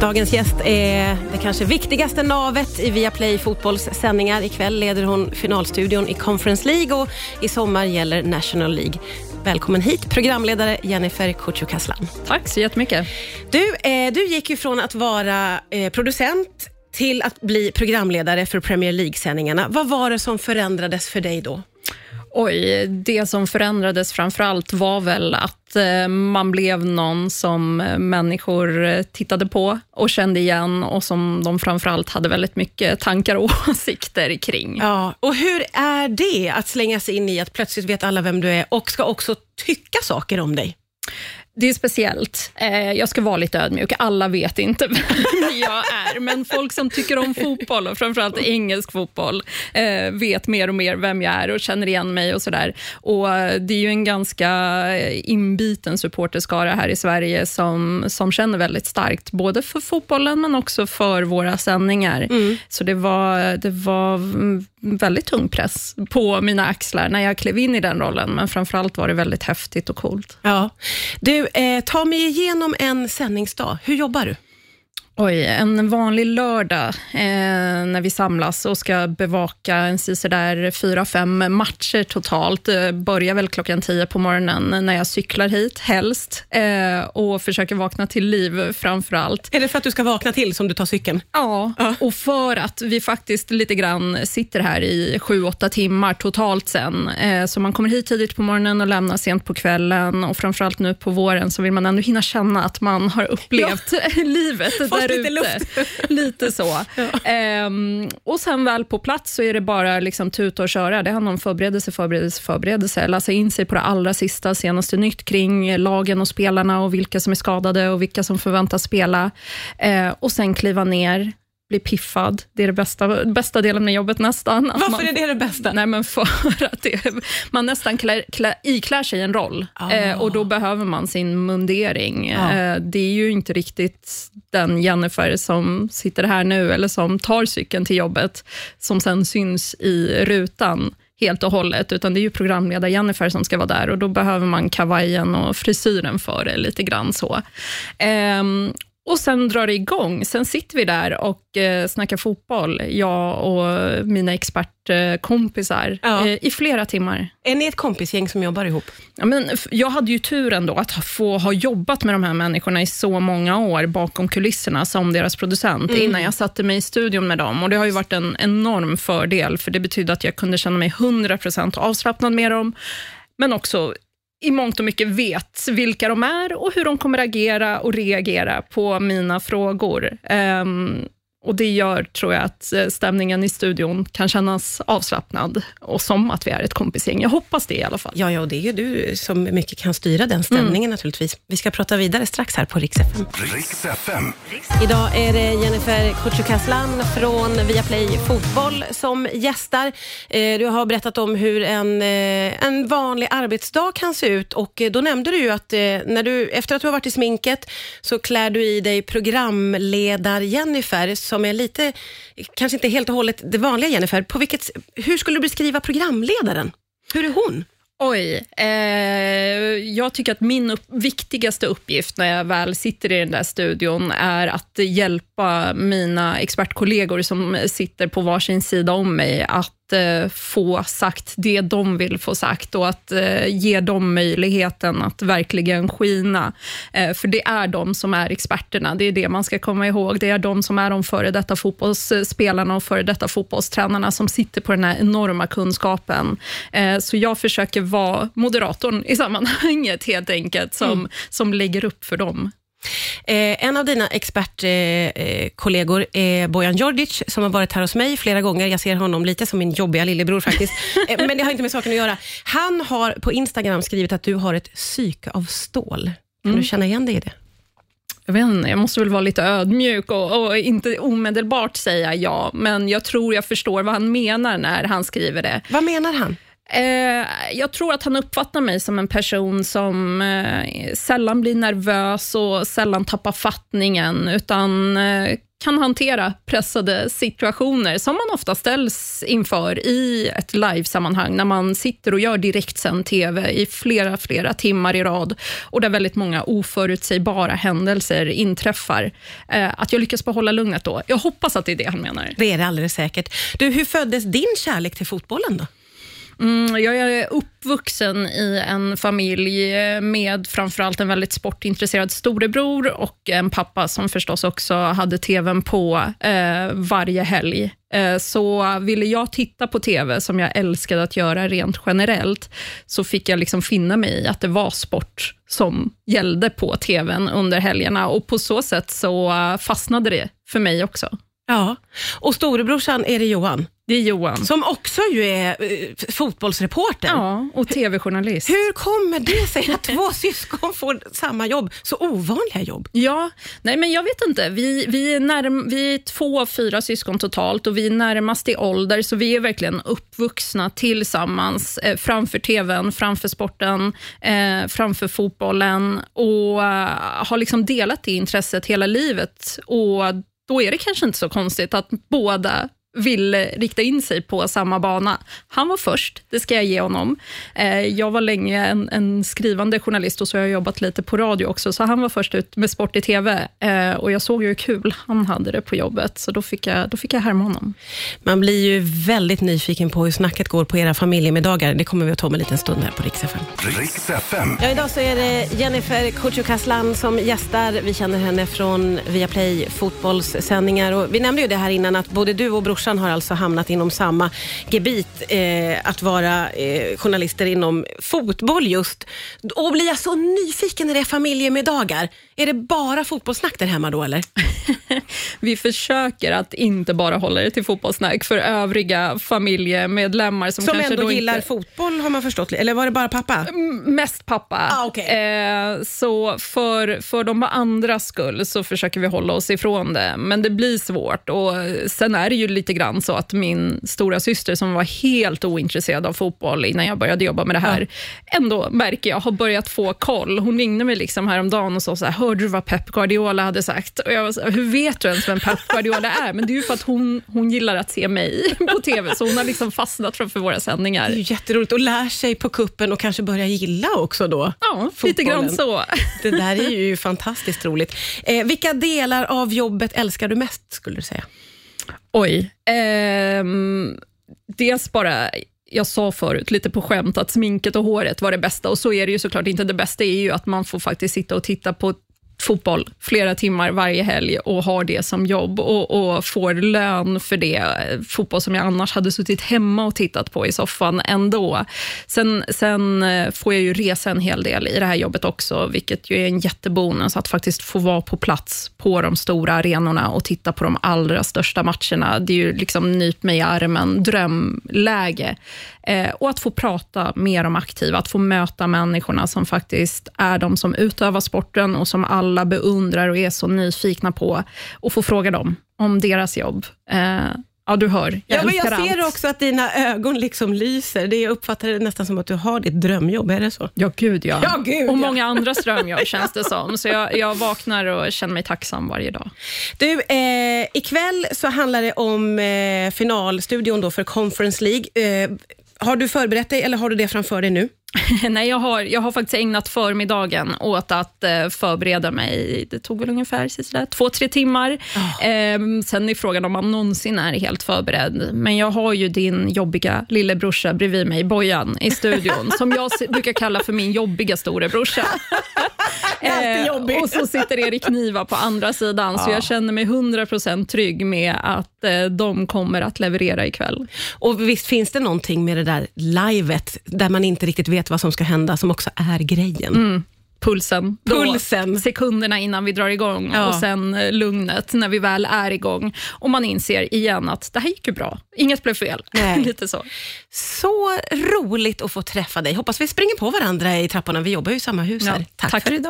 Dagens gäst är det kanske viktigaste navet i Viaplay Fotbolls sändningar. Ikväll leder hon finalstudion i Conference League och i sommar gäller National League. Välkommen hit, programledare Jennifer Kücükaslan. Tack så jättemycket. Du, eh, du gick ju från att vara eh, producent till att bli programledare för Premier League-sändningarna. Vad var det som förändrades för dig då? Oj, det som förändrades framför allt var väl att Eh, man blev någon som eh, människor eh, tittade på och kände igen och som de framför allt hade väldigt mycket tankar och åsikter kring. Ja, och hur är det att slänga sig in i att plötsligt vet alla vem du är och ska också tycka saker om dig? Det är speciellt. Eh, jag ska vara lite ödmjuk. Alla vet inte vem jag är, men folk som tycker om fotboll, och framförallt engelsk fotboll, eh, vet mer och mer vem jag är och känner igen mig och sådär. Och Det är ju en ganska inbiten supporterskara här i Sverige som, som känner väldigt starkt, både för fotbollen men också för våra sändningar. Mm. Så det var, det var väldigt tung press på mina axlar när jag klev in i den rollen, men framförallt var det väldigt häftigt och coolt. Ja. Du, eh, ta mig igenom en sändningsdag. Hur jobbar du? Oj, en vanlig lördag eh, när vi samlas och ska bevaka en där fyra, fem matcher totalt. Eh, börjar väl klockan tio på morgonen när jag cyklar hit, helst, eh, och försöker vakna till liv framför allt. Är det för att du ska vakna till som du tar cykeln? Ja, ja. och för att vi faktiskt lite grann sitter här i sju, åtta timmar totalt sen. Eh, så man kommer hit tidigt på morgonen och lämnar sent på kvällen och framförallt nu på våren så vill man ändå hinna känna att man har upplevt ja. livet där lite ute. Lite så. Ja. Ehm, och sen väl på plats så är det bara liksom tuta och köra. Det handlar om förberedelse, förberedelse, förberedelse. Läsa in sig på det allra sista, senaste nytt kring lagen och spelarna och vilka som är skadade och vilka som förväntas spela. Ehm, och sen kliva ner, bli piffad. Det är det bästa, bästa delen med jobbet nästan. Varför man, är det det bästa? Nej, men för att det, man nästan klär, klär, iklär sig en roll ah. eh, och då behöver man sin mundering. Ah. Eh, det är ju inte riktigt den Jennifer som sitter här nu eller som tar cykeln till jobbet som sen syns i rutan helt och hållet, utan det är ju programledar-Jennifer som ska vara där och då behöver man kavajen och frisyren för det lite grann så. Um, och sen drar det igång. Sen sitter vi där och eh, snackar fotboll, jag och mina expertkompisar, ja. eh, i flera timmar. Är ni ett kompisgäng som jobbar ihop? Ja, men, jag hade ju turen då att få ha jobbat med de här människorna i så många år bakom kulisserna som deras producent, mm. innan jag satte mig i studion med dem. Och Det har ju varit en enorm fördel, för det betyder att jag kunde känna mig 100% avslappnad med dem, men också i mångt och mycket vet vilka de är och hur de kommer agera och reagera på mina frågor. Um, och Det gör, tror jag, att eh, stämningen i studion kan kännas avslappnad och som att vi är ett kompisgäng. Jag hoppas det i alla fall. Ja, ja och det är ju du som mycket kan styra den stämningen mm. naturligtvis. Vi ska prata vidare strax här på Rix FM. Rix FM. Idag är det Jennifer Kücükaslan från Viaplay Fotboll som gästar. Eh, du har berättat om hur en, eh, en vanlig arbetsdag kan se ut och då nämnde du ju att när du, efter att du har varit i sminket så klär du i dig programledar-Jennifer som är lite, kanske inte helt och hållet det vanliga Jennifer. På vilket, hur skulle du beskriva programledaren? Hur är hon? Oj, eh, jag tycker att min upp, viktigaste uppgift när jag väl sitter i den där studion är att hjälpa mina expertkollegor som sitter på varsin sida om mig att få sagt det de vill få sagt och att eh, ge dem möjligheten att verkligen skina. Eh, för det är de som är experterna, det är det man ska komma ihåg. Det är de som är de före detta fotbollsspelarna och före detta fotbollstränarna som sitter på den här enorma kunskapen. Eh, så jag försöker vara moderatorn i sammanhanget helt enkelt, som, mm. som lägger upp för dem. Eh, en av dina expertkollegor eh, är Bojan Djordjic, som har varit här hos mig flera gånger. Jag ser honom lite som min jobbiga lillebror faktiskt, eh, men det har inte med saken att göra. Han har på Instagram skrivit att du har ett psyke av stål. Kan mm. du känna igen dig i det? Jag, vet inte, jag måste väl vara lite ödmjuk och, och, inte omedelbart säga ja, men jag tror jag förstår vad han menar när han skriver det. Vad menar han? Eh, jag tror att han uppfattar mig som en person som eh, sällan blir nervös och sällan tappar fattningen, utan eh, kan hantera pressade situationer som man ofta ställs inför i ett livesammanhang när man sitter och gör direktsänd TV i flera, flera timmar i rad och där väldigt många oförutsägbara händelser inträffar. Eh, att jag lyckas behålla lugnet då. Jag hoppas att det är det han menar. Det är det alldeles säkert. Du, hur föddes din kärlek till fotbollen då? Mm, jag är uppvuxen i en familj med framförallt en väldigt sportintresserad storebror och en pappa som förstås också hade tvn på eh, varje helg. Eh, så ville jag titta på TV, som jag älskade att göra rent generellt, så fick jag liksom finna mig i att det var sport som gällde på tvn under helgerna och på så sätt så fastnade det för mig också. Ja, och storebrorsan är det Johan? Det är Johan. Som också ju är uh, fotbollsreporter. Ja, och tv-journalist. Hur kommer det sig att två syskon får samma jobb? Så ovanliga jobb. Ja, nej men jag vet inte. Vi, vi, är, närm vi är två fyra syskon totalt och vi är närmast i ålder, så vi är verkligen uppvuxna tillsammans eh, framför tvn, framför sporten, eh, framför fotbollen och eh, har liksom delat det intresset hela livet. Och då är det kanske inte så konstigt att båda vill rikta in sig på samma bana. Han var först, det ska jag ge honom. Eh, jag var länge en, en, skrivande journalist och så har jag jobbat lite på radio också, så han var först ut med sport i TV eh, och jag såg hur kul han hade det på jobbet, så då fick jag, då fick jag härma honom. Man blir ju väldigt nyfiken på hur snacket går på era familjemiddagar. Det kommer vi att ta om en liten stund här på Rix FM. Rix FM. Ja, idag så är det Jennifer Kücükaslan som gästar. Vi känner henne från Viaplay fotbollssändningar och vi nämnde ju det här innan att både du och brorsan brorsan har alltså hamnat inom samma gebit, eh, att vara eh, journalister inom fotboll just. Och blir jag så nyfiken när det är familjemiddagar. Är det bara fotbollssnack där hemma då eller? Vi försöker att inte bara hålla det till fotbollssnack för övriga familjemedlemmar som, som kanske ändå gillar inte... fotboll har man förstått, eller var det bara pappa? Mest pappa. Ah, okay. eh, så för, för de andras skull så försöker vi hålla oss ifrån det, men det blir svårt. Och Sen är det ju lite grann så att min stora syster som var helt ointresserad av fotboll innan jag började jobba med det här, ja. ändå märker jag har börjat få koll. Hon ringde mig liksom häromdagen och sa så här, hörde du vad Pep Guardiola hade sagt? Och jag var så här, hur vet du ens vem Pep Guardiola är? Men det är ju för att hon, hon gillar att se mig på TV, så hon har liksom fastnat framför våra sändningar. Det är jätteroligt och lär sig på kuppen och kanske börja gilla också då. Ja, fotbollen. lite grann så. Det där är ju fantastiskt roligt. Eh, vilka delar av jobbet älskar du mest, skulle du säga? Oj. Eh, dels bara jag sa förut, lite på skämt, att sminket och håret var det bästa och så är det ju såklart inte. Det bästa är ju att man får faktiskt sitta och titta på fotboll flera timmar varje helg och har det som jobb och, och, får lön för det. Fotboll som jag annars hade suttit hemma och tittat på i soffan ändå. Sen, sen eh, får jag ju resa en hel del i det här jobbet också, vilket ju är en jättebonus att faktiskt få vara på plats på de stora arenorna och titta på de allra största matcherna. Det är ju liksom nyp mig i armen, drömläge. Eh, och att få prata mer om aktiva, att få möta människorna som faktiskt är de som utövar sporten och som alla beundrar och är så nyfikna på och få fråga dem om deras jobb. Eh, Ja, du hör. Jag, ja, men jag ser allt. också att dina ögon liksom lyser. Det jag uppfattar det nästan som att du har ditt drömjobb. Är det så? Ja, gud ja. ja, gud, och många andras drömjobb känns det som. Så jag, jag vaknar och känner mig tacksam varje dag. Du, eh, ikväll så handlar det om eh, finalstudion då för Conference League. Eh, har du förberett dig eller har du det framför dig nu? Nej, jag har, jag har faktiskt ägnat förmiddagen åt att eh, förbereda mig. Det tog väl ungefär sådär, två, tre timmar. Oh. Eh, sen är frågan om man någonsin är helt förberedd. Men jag har ju din jobbiga lillebrorsa bredvid mig, Bojan, i studion, som jag brukar kalla för min jobbiga storebrorsa. eh, och så sitter Erik Niva på andra sidan, ja. så jag känner mig 100% trygg med att eh, de kommer att leverera ikväll. Och visst finns det någonting med det där livet, där man inte riktigt vet vad som ska hända, som också är grejen? Mm pulsen. pulsen. Då, sekunderna innan vi drar igång ja. och sen eh, lugnet när vi väl är igång. Och man inser igen att det här gick ju bra. Inget blev fel. Lite så. Så roligt att få träffa dig. Hoppas vi springer på varandra i trapporna. Vi jobbar ju i samma hus här. Tack, tack för idag.